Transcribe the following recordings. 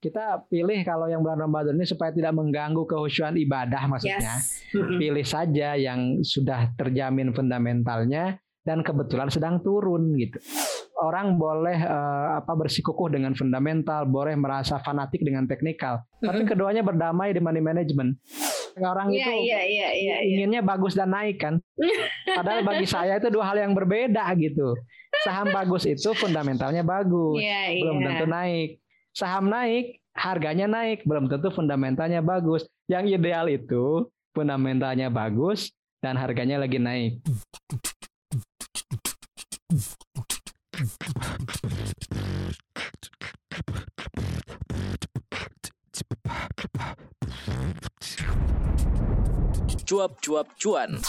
kita pilih kalau yang bulan Ramadan ini supaya tidak mengganggu kehusuan ibadah maksudnya. Yes. Pilih saja yang sudah terjamin fundamentalnya dan kebetulan sedang turun gitu. Orang boleh uh, apa bersikukuh dengan fundamental, boleh merasa fanatik dengan teknikal. Tapi keduanya berdamai di money management. Orang Iya, itu iya, iya, iya. iya. inginnya bagus dan naik kan. Padahal bagi saya itu dua hal yang berbeda gitu. Saham bagus itu fundamentalnya bagus, Iya, belum iya. tentu naik. Saham naik, harganya naik, belum tentu fundamentalnya bagus. Yang ideal itu fundamentalnya bagus dan harganya lagi naik. Cuap-cuap cuan.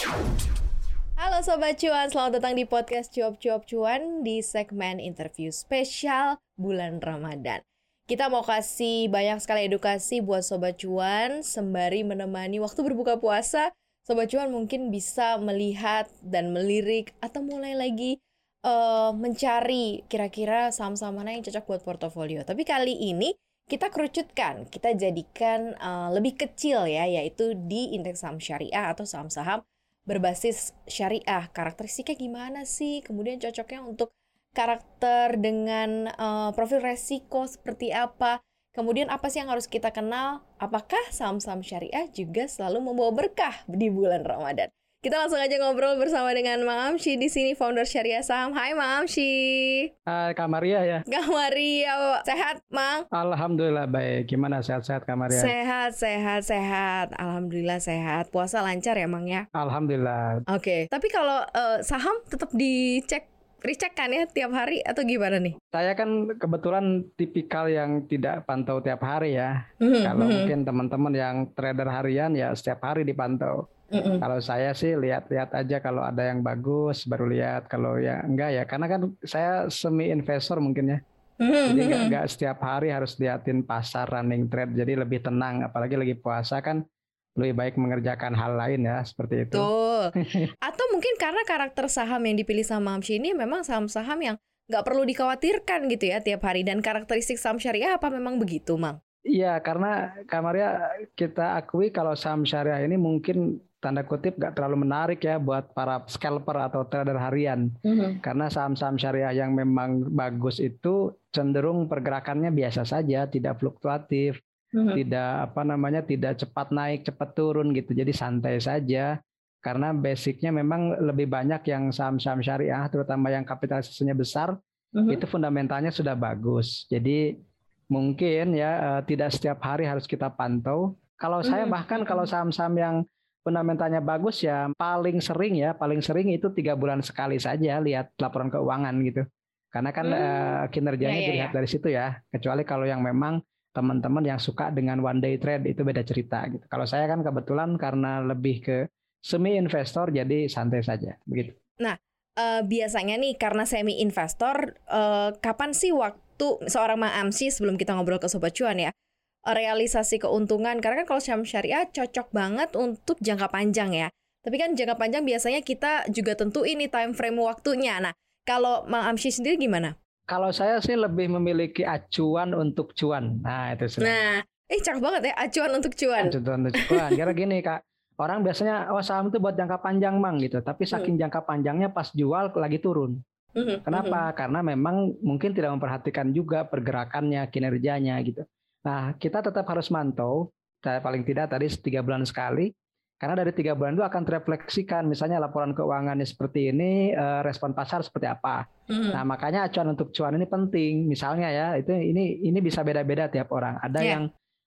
Halo Sobat Cuan, selamat datang di podcast Cuap-Cuap Cuan di segmen interview spesial bulan Ramadan. Kita mau kasih banyak sekali edukasi buat Sobat Cuan sembari menemani waktu berbuka puasa. Sobat Cuan mungkin bisa melihat dan melirik atau mulai lagi eh, mencari kira-kira saham-saham mana yang cocok buat portofolio. Tapi kali ini kita kerucutkan, kita jadikan eh, lebih kecil ya, yaitu di indeks saham syariah atau saham-saham berbasis syariah. Karakteristiknya gimana sih? Kemudian cocoknya untuk karakter dengan eh, profil resiko seperti apa? Kemudian apa sih yang harus kita kenal? Apakah saham-saham syariah juga selalu membawa berkah di bulan Ramadan? Kita langsung aja ngobrol bersama dengan Mang Amshi di sini founder Syariah Saham. Hai Mang Amshi. Ah, Kak Maria ya. Kak Maria, sehat Mang? Alhamdulillah baik. Gimana sehat-sehat Kak Maria? Sehat, sehat, sehat. Alhamdulillah sehat. Puasa lancar ya Mang ya? Alhamdulillah. Oke, tapi kalau eh, saham tetap dicek, recheck kan ya tiap hari atau gimana nih? Saya kan kebetulan tipikal yang tidak pantau tiap hari ya. Mhm, Kalau mhm, mungkin teman-teman yang trader harian ya setiap hari dipantau. mhm. Kalau saya sih lihat-lihat aja kalau ada yang bagus baru lihat. Kalau ya enggak ya karena kan saya semi investor mungkin ya. Mhm, Jadi enggak, mhm. enggak setiap hari harus liatin pasar running trade. Jadi lebih tenang. Apalagi lagi puasa kan lebih baik mengerjakan hal lain ya seperti itu. Betul. Atau mungkin karena karakter saham yang dipilih sama Amshi ini memang saham-saham yang nggak perlu dikhawatirkan gitu ya tiap hari. Dan karakteristik saham syariah apa memang begitu, Mang? Iya, karena Kamaria kita akui kalau saham syariah ini mungkin tanda kutip nggak terlalu menarik ya buat para scalper atau trader harian. Karena saham-saham syariah yang memang bagus itu cenderung pergerakannya biasa saja, tidak fluktuatif, tidak apa namanya, tidak cepat naik, cepat turun gitu. Jadi santai saja. Karena basicnya memang lebih banyak yang saham-saham syariah, terutama yang kapitalisasinya besar, Mhm. itu fundamentalnya sudah bagus. Jadi mungkin ya eh, tidak setiap hari harus kita pantau. Kalau saya Mhm. bahkan kalau saham-saham yang fundamentalnya bagus ya paling sering ya paling sering itu tiga bulan sekali saja lihat laporan keuangan gitu. Karena kan Hmm. eh, kinerjanya Ya, ya, dilihat ya. dari situ ya. Kecuali kalau yang memang teman-teman yang suka dengan one day trade itu beda cerita gitu. Kalau saya kan kebetulan karena lebih ke semi investor jadi santai saja begitu. Eh, biasanya nih karena semi investor, eh, kapan sih waktu seorang Mang Amsi sebelum kita ngobrol ke Sobat Cuan ya, eh, realisasi keuntungan? Karena kan kalau saham syariah cocok banget untuk jangka panjang ya. Tapi kan jangka panjang biasanya kita juga tentu ini time frame waktunya. Nah, kalau Mang Amsi sendiri gimana? Kalau saya sih lebih memiliki acuan untuk cuan. Nah, itu sudah. Nah, eh cakep banget ya acuan untuk cuan. Acuan untuk cuan. Karena gini, Kak. Orang biasanya oh saham itu buat jangka panjang, Mang gitu. Tapi saking jangka panjangnya pas jual lagi turun. Mhm, Kenapa? Karena memang mungkin tidak memperhatikan juga pergerakannya, kinerjanya gitu. Nah, kita tetap harus mantau, saya paling tidak tadi tiga bulan sekali, karena dari tiga bulan itu akan terefleksikan, misalnya laporan keuangannya seperti ini, eh, respon pasar seperti apa. mhm. Nah, makanya acuan untuk cuan ini penting. Misalnya ya, itu ini ini bisa beda-beda tiap orang. Ada Ya. yang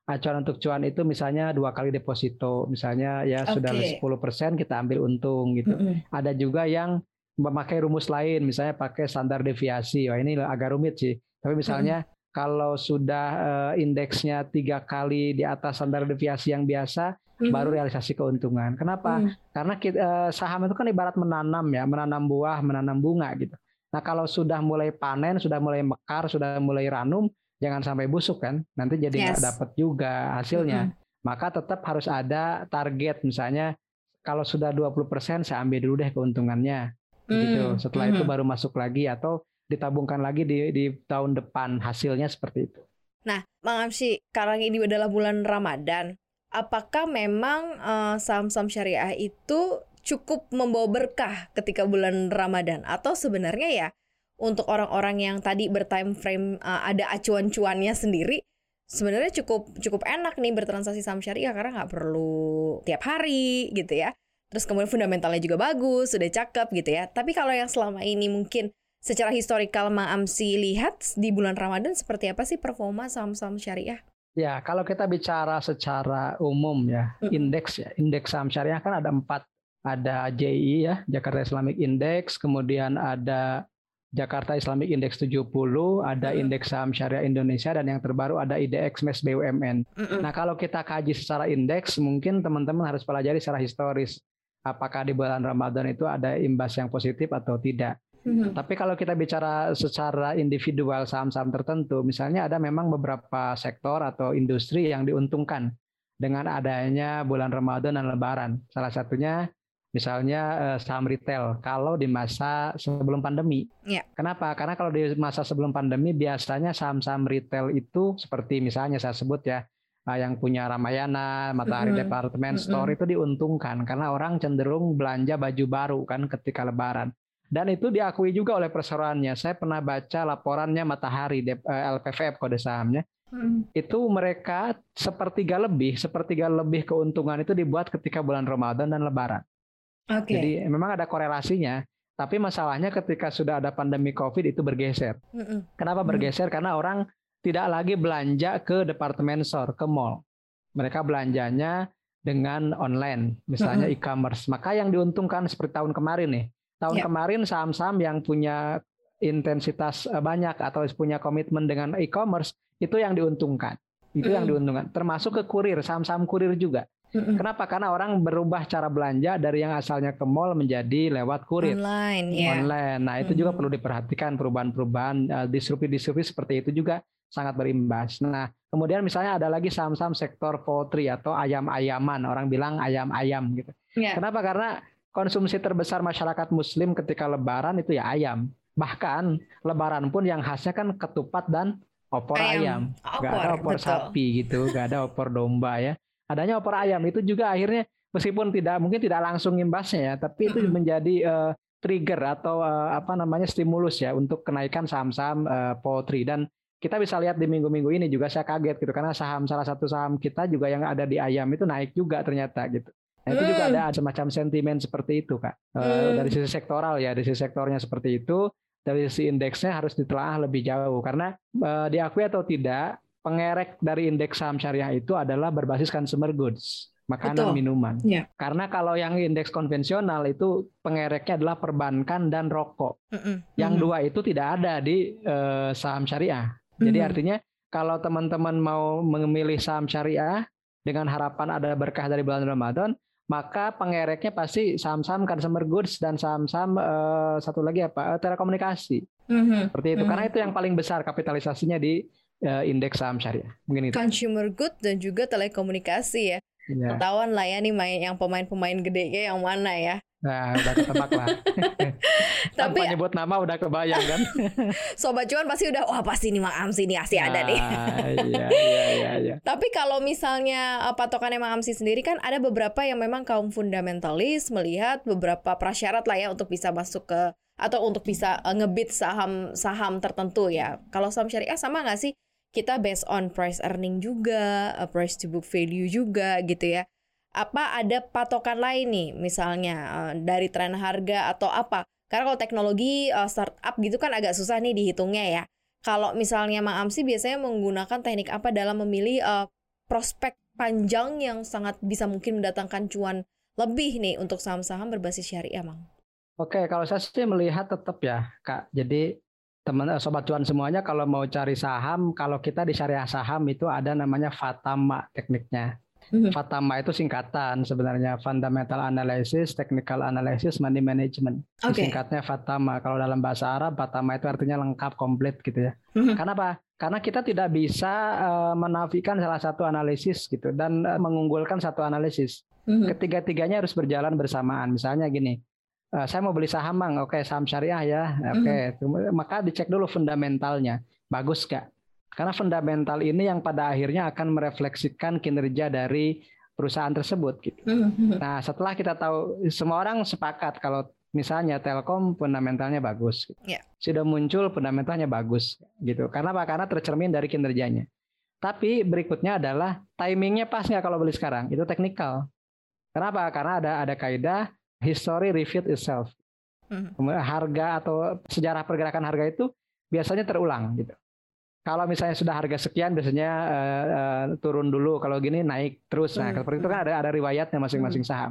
acuan untuk cuan itu misalnya dua kali deposito, misalnya ya sudah Oke. 10% kita ambil untung gitu. Mhm. Ada juga yang memakai rumus lain, misalnya pakai standar deviasi. Wah, ini agak rumit sih. Tapi misalnya kalau sudah eh, indeksnya tiga kali di atas standar deviasi yang biasa, Mhm. baru realisasi keuntungan. Kenapa? Mhm. Karena kita, eh, saham itu kan ibarat menanam ya, menanam buah, menanam bunga gitu. Nah kalau sudah mulai panen, sudah mulai mekar, sudah mulai ranum, jangan sampai busuk kan, nanti jadi nggak Yes. dapat juga hasilnya. Mhm. Maka tetap harus ada target, misalnya kalau sudah 20% saya ambil dulu deh keuntungannya, gitu. Hmm, Setelah itu mhm. baru masuk lagi atau ditabungkan lagi di, di tahun depan hasilnya seperti itu. Nah, Mang Amsi, karena ini adalah bulan Ramadan, apakah memang uh, saham-saham syariah itu cukup membawa berkah ketika bulan Ramadan? Atau sebenarnya ya untuk orang-orang yang tadi bertime frame uh, ada acuan cuannya sendiri sebenarnya cukup cukup enak nih bertransaksi saham syariah karena nggak perlu tiap hari gitu ya. Terus kemudian fundamentalnya juga bagus sudah cakep gitu ya. Tapi kalau yang selama ini mungkin secara historikal Mang Amsi lihat di bulan Ramadan seperti apa sih performa saham-saham syariah Ya, kalau kita bicara secara umum ya, indeks ya, indeks saham syariah kan ada empat ada JI ya, Jakarta Islamic Index, kemudian ada Jakarta Islamic Index 70, ada indeks saham syariah Indonesia dan yang terbaru ada IDX MES BUMN. Nah, kalau kita kaji secara indeks, mungkin teman-teman harus pelajari secara historis apakah di bulan Ramadan itu ada imbas yang positif atau tidak. Mm Tapi kalau kita bicara secara individual saham-saham tertentu, misalnya ada memang beberapa sektor atau industri yang diuntungkan dengan adanya bulan Ramadan dan Lebaran. Salah satunya misalnya uh, saham retail kalau di masa sebelum pandemi. Ya. Kenapa? Karena kalau di masa sebelum pandemi biasanya saham-saham retail itu seperti misalnya saya sebut ya uh, yang punya Ramayana, Matahari mm -hmm. Department Store mm -hmm. itu diuntungkan karena orang cenderung belanja baju baru kan ketika Lebaran. Dan itu diakui juga oleh perseroannya. Saya pernah baca laporannya Matahari eh, LPVF kode sahamnya. Hmm. Itu mereka sepertiga lebih, sepertiga lebih keuntungan itu dibuat ketika bulan Ramadan dan Lebaran. Okay. Jadi memang ada korelasinya. Tapi masalahnya ketika sudah ada pandemi COVID itu bergeser. Mm-mm. Kenapa bergeser? Mm. Karena orang tidak lagi belanja ke departemen store, ke mall. Mereka belanjanya dengan online, misalnya mm-hmm. e-commerce. Maka yang diuntungkan seperti tahun kemarin nih. Tahun yeah. kemarin saham-saham yang punya intensitas eh, banyak atau punya komitmen dengan e-commerce itu yang diuntungkan. Itu mm. yang diuntungkan. Termasuk ke kurir, saham-saham kurir juga. Kenapa? Karena orang berubah cara belanja dari yang asalnya ke mall menjadi lewat kurir online. Yeah. Online. Nah itu juga perlu diperhatikan perubahan-perubahan uh, disrupsi-disrupsi seperti itu juga sangat berimbas. Nah kemudian misalnya ada lagi saham-saham sektor poultry atau ayam-ayaman. Orang bilang ayam-ayam gitu. Yeah. Kenapa? Karena konsumsi terbesar masyarakat Muslim ketika Lebaran itu ya ayam. Bahkan Lebaran pun yang khasnya kan ketupat dan opor ayam, ayam. Gak ada opor betul. sapi gitu, gak ada opor domba ya adanya opor ayam itu juga akhirnya meskipun tidak mungkin tidak langsung imbasnya ya, tapi itu menjadi uh, trigger atau uh, apa namanya stimulus ya untuk kenaikan saham-saham uh, poultry dan kita bisa lihat di minggu-minggu ini juga saya kaget gitu karena saham salah satu saham kita juga yang ada di ayam itu naik juga ternyata gitu. Nah, itu juga ada semacam sentimen seperti itu kak uh, dari sisi sektoral ya dari sisi sektornya seperti itu dari sisi indeksnya harus ditelaah lebih jauh karena uh, diakui atau tidak pengerek dari indeks saham syariah itu adalah berbasis consumer goods makanan Betul. minuman. Ya. Karena kalau yang indeks konvensional itu pengereknya adalah perbankan dan rokok. Mm -mm. Yang mm -hmm. dua itu tidak ada di uh, saham syariah. -hmm. Jadi artinya kalau teman-teman mau memilih saham syariah dengan harapan ada berkah dari bulan Ramadan, maka pengereknya pasti saham-saham consumer goods dan saham-saham uh, satu lagi apa telekomunikasi. Mm -hmm. Seperti itu. Mm -hmm. Karena itu yang paling besar kapitalisasinya di uh, indeks saham syariah. Mungkin itu. Consumer good dan juga telekomunikasi ya. Yeah. Ketahuan lah ya nih main yang pemain-pemain gede yang mana ya. Nah, udah ketebak lah. Tapi Tanpa nyebut nama udah kebayang kan. Sobat cuan pasti udah wah pasti nih Mang Amsi nih pasti ada nih. Ah, iya, iya, iya, iya. Tapi kalau misalnya eh, patokannya Mang Amsi sendiri kan ada beberapa yang memang kaum fundamentalis melihat beberapa prasyarat lah ya untuk bisa masuk ke atau untuk bisa uh, ngebit saham saham tertentu ya. Kalau saham syariah sama nggak sih? Kita based on price earning juga, uh, price to book value juga gitu ya. Apa ada patokan lain nih misalnya uh, dari tren harga atau apa? Karena kalau teknologi uh, startup gitu kan agak susah nih dihitungnya ya. Kalau misalnya Mang Amsi biasanya menggunakan teknik apa dalam memilih prospek panjang yang sangat bisa mungkin mendatangkan cuan lebih nih untuk saham-saham berbasis syariah, Mang? Oke, kalau saya sih melihat tetap ya, Kak. Jadi teman eh, sobat cuan semuanya kalau mau cari saham kalau kita di syariah saham itu ada namanya fatama tekniknya mm-hmm. Fatama itu singkatan sebenarnya fundamental analysis, technical analysis, money management. Okay. Singkatnya Fatama. Kalau dalam bahasa Arab Fatama itu artinya lengkap, komplit gitu ya. Mm-hmm. Kenapa? Karena kita tidak bisa uh, menafikan salah satu analisis gitu dan uh, mengunggulkan satu analisis. Mm-hmm. Ketiga-tiganya harus berjalan bersamaan. Misalnya gini, uh, saya mau beli saham bang, oke saham syariah ya, oke, mm. maka dicek dulu fundamentalnya, bagus gak? Karena fundamental ini yang pada akhirnya akan merefleksikan kinerja dari perusahaan tersebut. Gitu. Mm-hmm. Nah, setelah kita tahu semua orang sepakat kalau misalnya Telkom fundamentalnya bagus, yeah. sudah muncul fundamentalnya bagus, gitu. Karena apa? Karena tercermin dari kinerjanya. Tapi berikutnya adalah timingnya pas nggak kalau beli sekarang? Itu teknikal. Kenapa? Karena ada ada kaidah history repeat itself. Mm-hmm. Harga atau sejarah pergerakan harga itu biasanya terulang gitu. Kalau misalnya sudah harga sekian biasanya uh, uh, turun dulu, kalau gini naik terus. Nah, hmm. seperti itu kan ada ada riwayatnya masing-masing hmm. saham.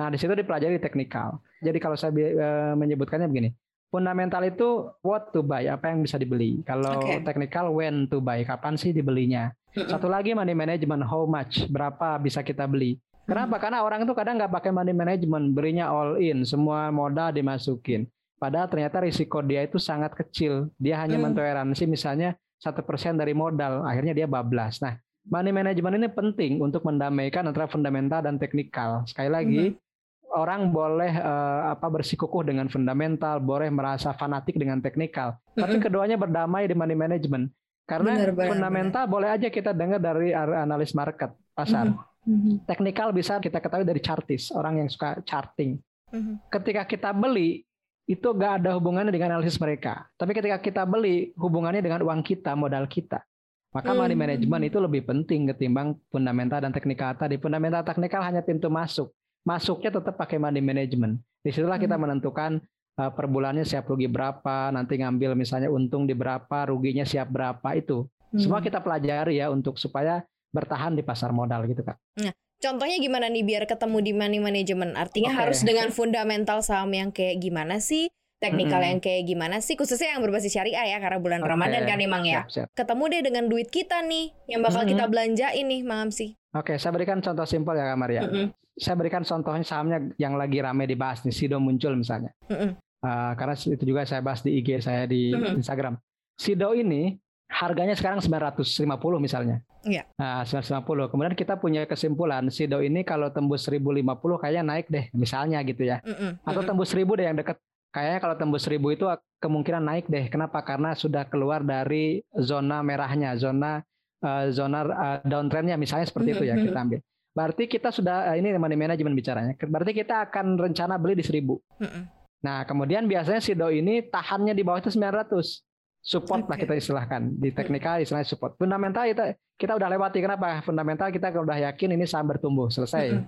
Nah, di situ dipelajari teknikal. Jadi kalau saya uh, menyebutkannya begini, fundamental itu what to buy, apa yang bisa dibeli. Kalau okay. teknikal when to buy, kapan sih dibelinya. Hmm. Satu lagi money management, how much, berapa bisa kita beli. Kenapa? Karena orang itu kadang nggak pakai money management, berinya all in, semua modal dimasukin. Padahal ternyata risiko dia itu sangat kecil. Dia hanya hmm. mentoleransi misalnya satu persen dari modal, akhirnya dia bablas. Nah, money management ini penting untuk mendamaikan antara fundamental dan teknikal. Sekali lagi, mm-hmm. orang boleh uh, apa bersikukuh dengan fundamental, boleh merasa fanatik dengan teknikal, tapi keduanya berdamai di money management. Karena benar, benar, fundamental benar. boleh aja kita dengar dari analis market pasar. Mm-hmm. Teknikal bisa kita ketahui dari chartis, orang yang suka charting. Mm-hmm. Ketika kita beli, itu gak ada hubungannya dengan analisis mereka. Tapi ketika kita beli, hubungannya dengan uang kita, modal kita. Maka money hmm. management itu lebih penting ketimbang fundamental dan teknikal tadi. Fundamental teknikal hanya pintu masuk. Masuknya tetap pakai money management. Di situlah kita hmm. menentukan uh, per bulannya siap rugi berapa, nanti ngambil misalnya untung di berapa, ruginya siap berapa itu. Semua hmm. kita pelajari ya untuk supaya bertahan di pasar modal gitu kak. Nah, Contohnya gimana nih biar ketemu di money management? Artinya okay. harus dengan fundamental saham yang kayak gimana sih? Teknikal hmm. yang kayak gimana sih? Khususnya yang berbasis syariah ya karena bulan okay. Ramadan kan emang ya. Siap, siap. Ketemu deh dengan duit kita nih yang bakal hmm. kita belanjain nih, Mam sih. Oke, okay, saya berikan contoh simpel ya Kak Maria. Mm -hmm. Saya berikan contohnya sahamnya yang lagi ramai dibahas nih, Sido muncul misalnya. Mm -hmm. uh, karena itu juga saya bahas di IG saya di mm -hmm. Instagram. Sido ini harganya sekarang 950 misalnya. Iya. Nah, 950. Kemudian kita punya kesimpulan Sido ini kalau tembus 1050 kayaknya naik deh misalnya gitu ya. Mm -mm. Atau tembus 1000 deh yang dekat. Kayaknya kalau tembus 1000 itu kemungkinan naik deh. Kenapa? Karena sudah keluar dari zona merahnya, zona uh, zona uh, downtrendnya misalnya seperti mm -hmm. itu ya kita ambil. Berarti kita sudah uh, ini money management bicaranya. Berarti kita akan rencana beli di 1000. Mm -mm. Nah, kemudian biasanya Sido ini tahannya di bawah itu 900 support okay. lah kita istilahkan di teknikal istilahnya support. Fundamental kita kita udah lewati kenapa? Fundamental kita udah yakin ini saham bertumbuh selesai.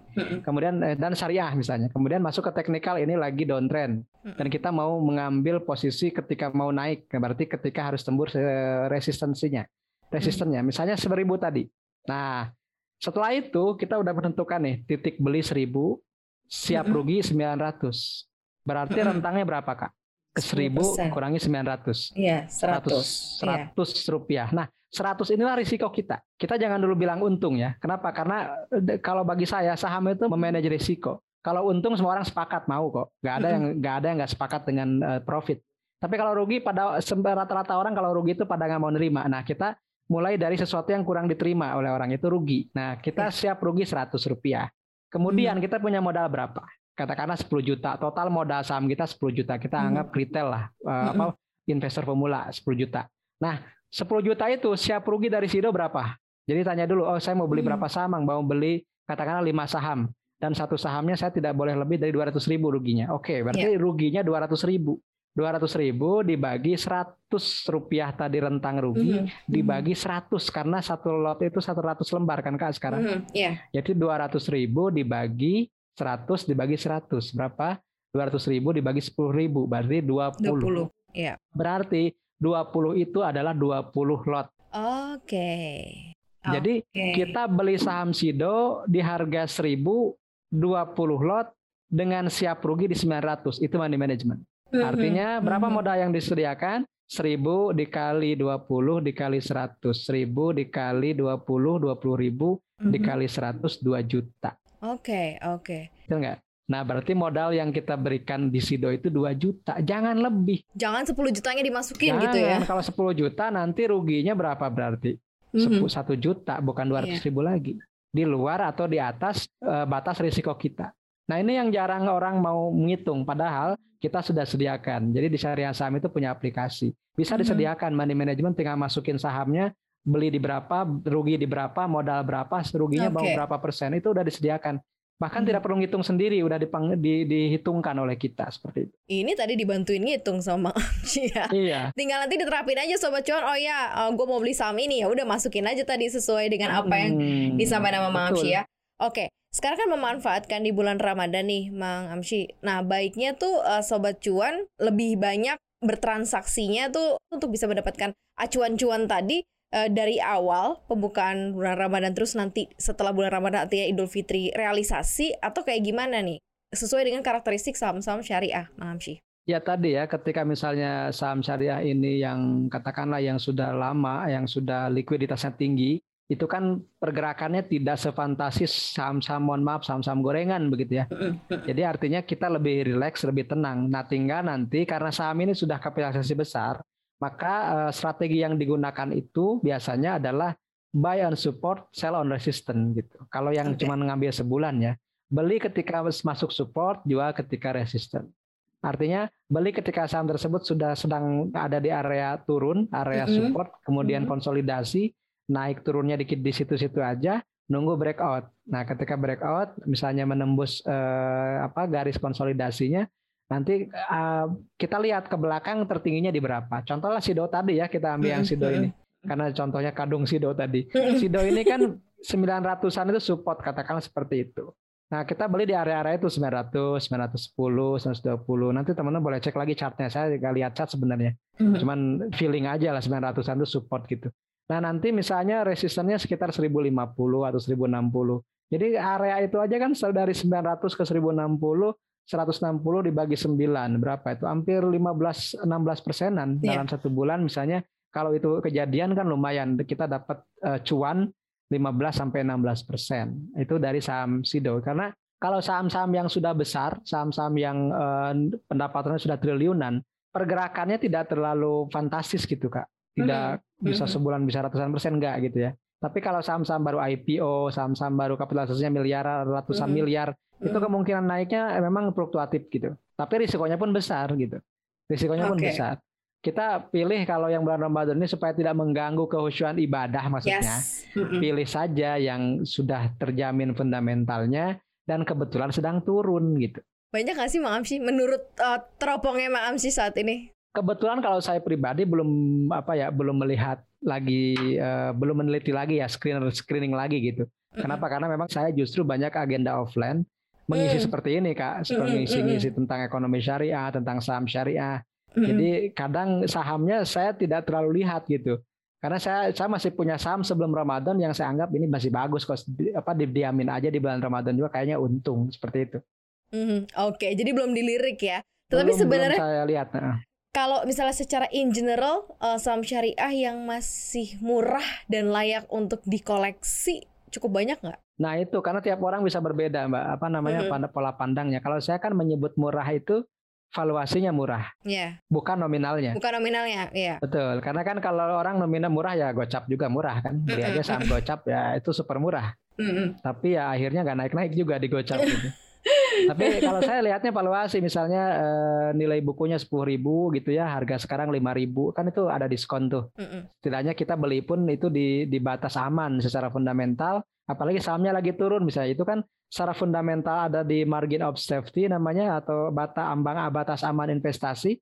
Kemudian eh, dan syariah misalnya. Kemudian masuk ke teknikal ini lagi downtrend. Dan kita mau mengambil posisi ketika mau naik berarti ketika harus tembus resistensinya resistennya. Misalnya seribu tadi. Nah setelah itu kita udah menentukan nih titik beli seribu siap rugi 900 berarti rentangnya berapa kak seribu kurangi 900. Iya, 100. 100, 100 iya. rupiah. Nah, 100 inilah risiko kita. Kita jangan dulu bilang untung ya. Kenapa? Karena kalau bagi saya saham itu memanage risiko. Kalau untung semua orang sepakat mau kok. Gak ada yang gak ada yang nggak sepakat dengan uh, profit. Tapi kalau rugi pada rata-rata orang kalau rugi itu pada nggak mau nerima. Nah, kita mulai dari sesuatu yang kurang diterima oleh orang itu rugi. Nah, kita ya. siap rugi 100 rupiah. Kemudian hmm. kita punya modal berapa? Katakanlah 10 juta total modal saham kita 10 juta kita hmm. anggap retail lah uh, apa investor pemula 10 juta nah 10 juta itu siap rugi dari Sido berapa jadi tanya dulu oh saya mau beli berapa saham mau beli katakanlah 5 saham dan satu sahamnya saya tidak boleh lebih dari 200 ribu ruginya oke berarti yeah. ruginya 200 ribu 200 ribu dibagi 100 rupiah tadi rentang rugi mm -hmm. dibagi 100 karena satu lot itu 100 lembar kan kak sekarang. Mm -hmm. yeah. Jadi 200 ribu dibagi 100 dibagi 100 berapa? 200 ribu dibagi 10 ribu berarti 20. 20. Iya. Berarti 20 itu adalah 20 lot. Oke. Okay. Jadi okay. kita beli saham Sido di harga 1000 20 lot dengan siap rugi di 900 itu money management. Mm-hmm. Artinya berapa mm-hmm. modal yang disediakan? 1000 dikali 20 dikali 100. 1000 dikali 20 20 ribu dikali 100 2 juta. Oke, okay, oke. Okay. Betul nggak? Nah, berarti modal yang kita berikan di Sido itu 2 juta. Jangan lebih. Jangan 10 jutanya dimasukin Jangan, gitu ya. Kalau 10 juta nanti ruginya berapa berarti? Mm -hmm. 1 juta bukan 200 yeah. ribu lagi. Di luar atau di atas uh, batas risiko kita. Nah, ini yang jarang orang mau menghitung padahal kita sudah sediakan. Jadi di syariah saham itu punya aplikasi. Bisa mm -hmm. disediakan money management tinggal masukin sahamnya beli di berapa, rugi di berapa, modal berapa, ruginya okay. berapa persen itu udah disediakan. Bahkan hmm. tidak perlu ngitung sendiri, udah dipang, di, dihitungkan oleh kita seperti itu. Ini tadi dibantuin ngitung sama ya. Iya. Tinggal nanti diterapin aja sobat cuan. Oh ya, eh, gue mau beli saham ini ya udah masukin aja tadi sesuai dengan apa yang hmm, disampaikan sama Mang ya. Oke, sekarang kan memanfaatkan di bulan Ramadan nih, Mang Amshi. Nah, baiknya tuh uh, sobat cuan lebih banyak bertransaksinya tuh untuk bisa mendapatkan acuan cuan tadi uh, dari awal pembukaan bulan Ramadan terus nanti setelah bulan Ramadan artinya Idul Fitri realisasi atau kayak gimana nih sesuai dengan karakteristik saham-saham syariah, Mam sih. Ya tadi ya ketika misalnya saham syariah ini yang katakanlah yang sudah lama, yang sudah likuiditasnya tinggi, itu kan pergerakannya tidak sefantasis saham-saham mohon maaf saham-saham gorengan begitu ya. Jadi artinya kita lebih rileks, lebih tenang. Nah tinggal nanti karena saham ini sudah kapitalisasi besar, maka uh, strategi yang digunakan itu biasanya adalah buy on support, sell on resistance gitu. Kalau yang okay. cuma ngambil sebulan ya, beli ketika masuk support, jual ketika resisten. Artinya beli ketika saham tersebut sudah sedang ada di area turun, area mm -hmm. support, kemudian mm -hmm. konsolidasi, naik turunnya dikit di situ-situ aja, nunggu breakout. Nah, ketika breakout misalnya menembus eh, apa garis konsolidasinya, Nanti uh, kita lihat ke belakang tertingginya di berapa. Contohnya Sido tadi ya, kita ambil yang Sido ini. Karena contohnya kadung Sido tadi. Sido ini kan 900-an itu support, katakanlah seperti itu. Nah, kita beli di area-area itu 900, 910, 120. Nanti teman-teman boleh cek lagi chartnya. Saya nggak lihat chart sebenarnya. Cuman feeling aja lah 900-an itu support gitu. Nah, nanti misalnya resistennya sekitar 1050 atau 1060. Jadi area itu aja kan dari 900 ke 1060 160 dibagi 9 berapa itu hampir 15 16 persenan yeah. dalam satu bulan misalnya kalau itu kejadian kan lumayan kita dapat uh, cuan 15 sampai 16 persen itu dari saham Sido karena kalau saham-saham yang sudah besar saham-saham yang uh, pendapatannya sudah triliunan pergerakannya tidak terlalu fantastis gitu kak tidak mm-hmm. bisa mm-hmm. sebulan bisa ratusan persen enggak gitu ya tapi kalau saham-saham baru IPO, saham-saham baru kapitalisasinya miliar, ratusan mm -hmm. miliar, itu hmm. kemungkinan naiknya memang fluktuatif gitu. Tapi risikonya pun besar gitu. Risikonya okay. pun besar. Kita pilih kalau yang bulan Ramadan ini supaya tidak mengganggu kehusuan ibadah maksudnya. Yes. Pilih saja yang sudah terjamin fundamentalnya dan kebetulan sedang turun gitu. Banyak nggak sih Mak sih menurut uh, teropongnya Mak sih saat ini? Kebetulan kalau saya pribadi belum apa ya belum melihat lagi uh, belum meneliti lagi ya screener screening lagi gitu. Kenapa? Karena memang saya justru banyak agenda offline mengisi mm. seperti ini kak, seperti mm, mengisi-ngisi mm, tentang ekonomi syariah, tentang saham syariah. Mm. Jadi kadang sahamnya saya tidak terlalu lihat gitu. Karena saya saya masih punya saham sebelum Ramadan yang saya anggap ini masih bagus kok apa didiamin aja di bulan Ramadan juga kayaknya untung seperti itu. Mm, Oke, okay. jadi belum dilirik ya. Tetapi belum, sebenarnya belum saya lihat. Nah. Kalau misalnya secara in general uh, saham syariah yang masih murah dan layak untuk dikoleksi cukup banyak nggak? Nah itu karena tiap orang bisa berbeda mbak apa namanya mm-hmm. pola pandangnya. Kalau saya kan menyebut murah itu valuasinya murah, yeah. bukan nominalnya. Bukan nominalnya, iya. Yeah. Betul, karena kan kalau orang nominal murah ya gocap juga murah kan, beli aja saham gocap ya itu super murah. Mm-hmm. Tapi ya akhirnya nggak naik-naik juga di gocap gitu. Tapi kalau saya lihatnya valuasi misalnya eh, nilai bukunya sepuluh ribu gitu ya, harga sekarang lima ribu kan itu ada diskon tuh. Mm-mm. Setidaknya kita beli pun itu di di batas aman secara fundamental apalagi sahamnya lagi turun. Misalnya itu kan secara fundamental ada di margin of safety namanya atau bata ambang batas aman investasi.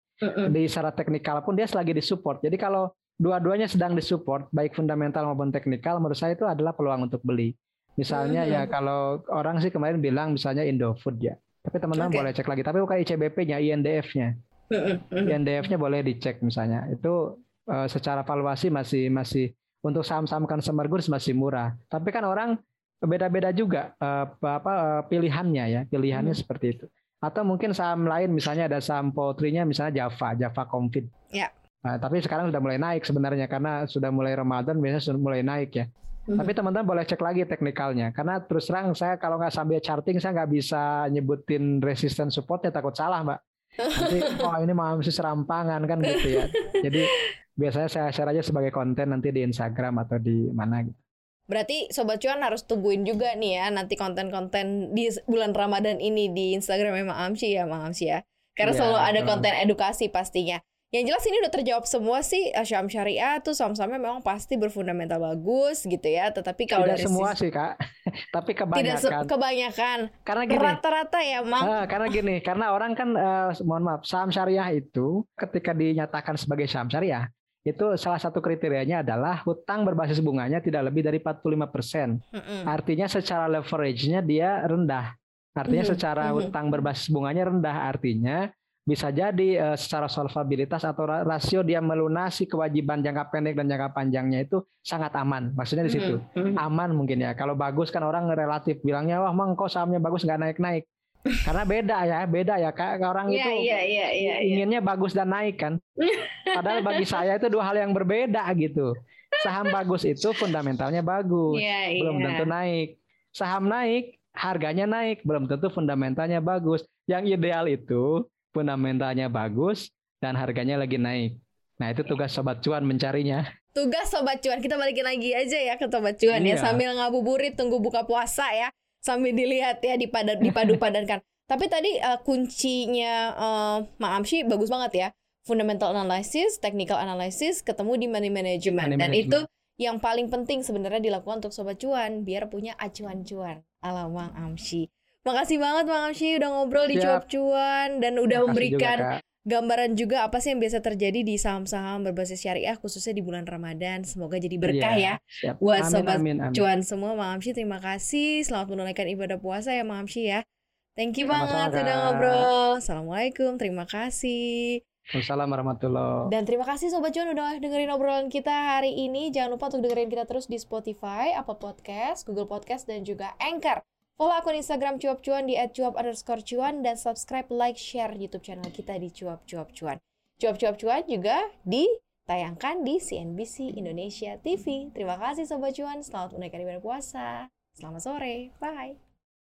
Di secara teknikal pun dia lagi disupport. Jadi kalau dua-duanya sedang disupport baik fundamental maupun teknikal menurut saya itu adalah peluang untuk beli misalnya ya kalau orang sih kemarin bilang misalnya Indofood ya tapi teman-teman okay. boleh cek lagi tapi bukan ICBP-nya INDF-nya uh-uh. INDF-nya boleh dicek misalnya itu uh, secara valuasi masih masih untuk saham-saham consumer goods masih murah. Tapi kan orang beda-beda juga uh, apa uh, pilihannya ya, pilihannya hmm. seperti itu. Atau mungkin saham lain misalnya ada saham poultry-nya misalnya Java, Java Confit. Ya. Nah, tapi sekarang sudah mulai naik sebenarnya karena sudah mulai Ramadan biasanya sudah mulai naik ya. Tapi teman-teman boleh cek lagi teknikalnya karena terus terang saya kalau nggak sambil charting saya nggak bisa nyebutin resistance supportnya takut salah mbak. Nanti oh ini masih serampangan kan gitu ya. Jadi biasanya saya share aja sebagai konten nanti di Instagram atau di mana gitu. Berarti Sobat Cuan harus tungguin juga nih ya nanti konten-konten di bulan Ramadan ini di Instagram memang Amsi ya Mang Amsi ya. Karena ya, selalu ada konten edukasi pastinya. Yang jelas ini udah terjawab semua sih eh, Syam Syariah tuh saham-sahamnya memang pasti berfundamental bagus gitu ya. Tetapi kalau tidak dari semua sisi, sih kak, tapi tidak se- kebanyakan. kebanyakan karena gini, rata-rata ya Mang. Ah, karena gini, karena orang kan eh, mohon maaf, saham syariah itu ketika dinyatakan sebagai saham syariah itu salah satu kriterianya adalah hutang berbasis bunganya tidak lebih dari 45%. Mm-mm. Artinya secara leverage-nya dia rendah. Artinya Mhm, secara mhm. hutang berbasis bunganya rendah. Artinya bisa jadi eh, secara solvabilitas atau ra- rasio dia melunasi kewajiban jangka pendek dan jangka panjangnya itu sangat aman. Maksudnya di situ. Mhm. Aman mungkin ya. Kalau bagus kan orang relatif bilangnya wah mang kok sahamnya bagus nggak naik-naik. Karena beda ya, beda ya kak. Orang Iya itu iya iya iya. iya. inginnya bagus dan naik kan. Padahal bagi saya itu dua hal yang berbeda gitu. Saham bagus itu fundamentalnya bagus, Iya belum iya. tentu naik. Saham naik, harganya naik, belum tentu fundamentalnya bagus. Yang ideal itu fundamentalnya bagus dan harganya lagi naik. Nah itu tugas sobat cuan mencarinya. Tugas sobat cuan kita balikin lagi aja ya ke sobat cuan ya Iya. sambil ngabuburit tunggu buka puasa ya sambil dilihat ya dipadu dipadu padankan. Tapi tadi eh, kuncinya eh, Mak Amshi bagus banget ya. Fundamental analysis, technical analysis, ketemu di money management Money dan management. itu yang paling penting sebenarnya dilakukan untuk sobat cuan biar punya acuan cuan ala Mang Amshi. Makasih banget Mang Amshi udah ngobrol di Siap. cuap cuan dan udah Terima kasih memberikan juga, Kak. gambaran juga apa sih yang biasa terjadi di saham-saham berbasis syariah khususnya di bulan Ramadan. Semoga jadi berkah Iya, ya siap. buat amin, sobat amin, amin. cuan semua. Mang Amshi terima kasih. Selamat menunaikan ibadah puasa ya Mang Amshi ya. Thank you Sama-sama, banget sudah ngobrol. Assalamualaikum, terima kasih. Wassalamualaikum warahmatullahi Dan terima kasih Sobat Cuan udah dengerin obrolan kita hari ini. Jangan lupa untuk dengerin kita terus di Spotify, Apple Podcast, Google Podcast, dan juga Anchor. Follow akun Instagram Cuap Cuan di @cuap underscore cuan dan subscribe, like, share YouTube channel kita di Cuap Cuap Cuan. Cuap Cuap Cuan juga ditayangkan di CNBC Indonesia TV. Terima kasih Sobat Cuan, selamat menunaikan ibadah puasa. Selamat sore, bye.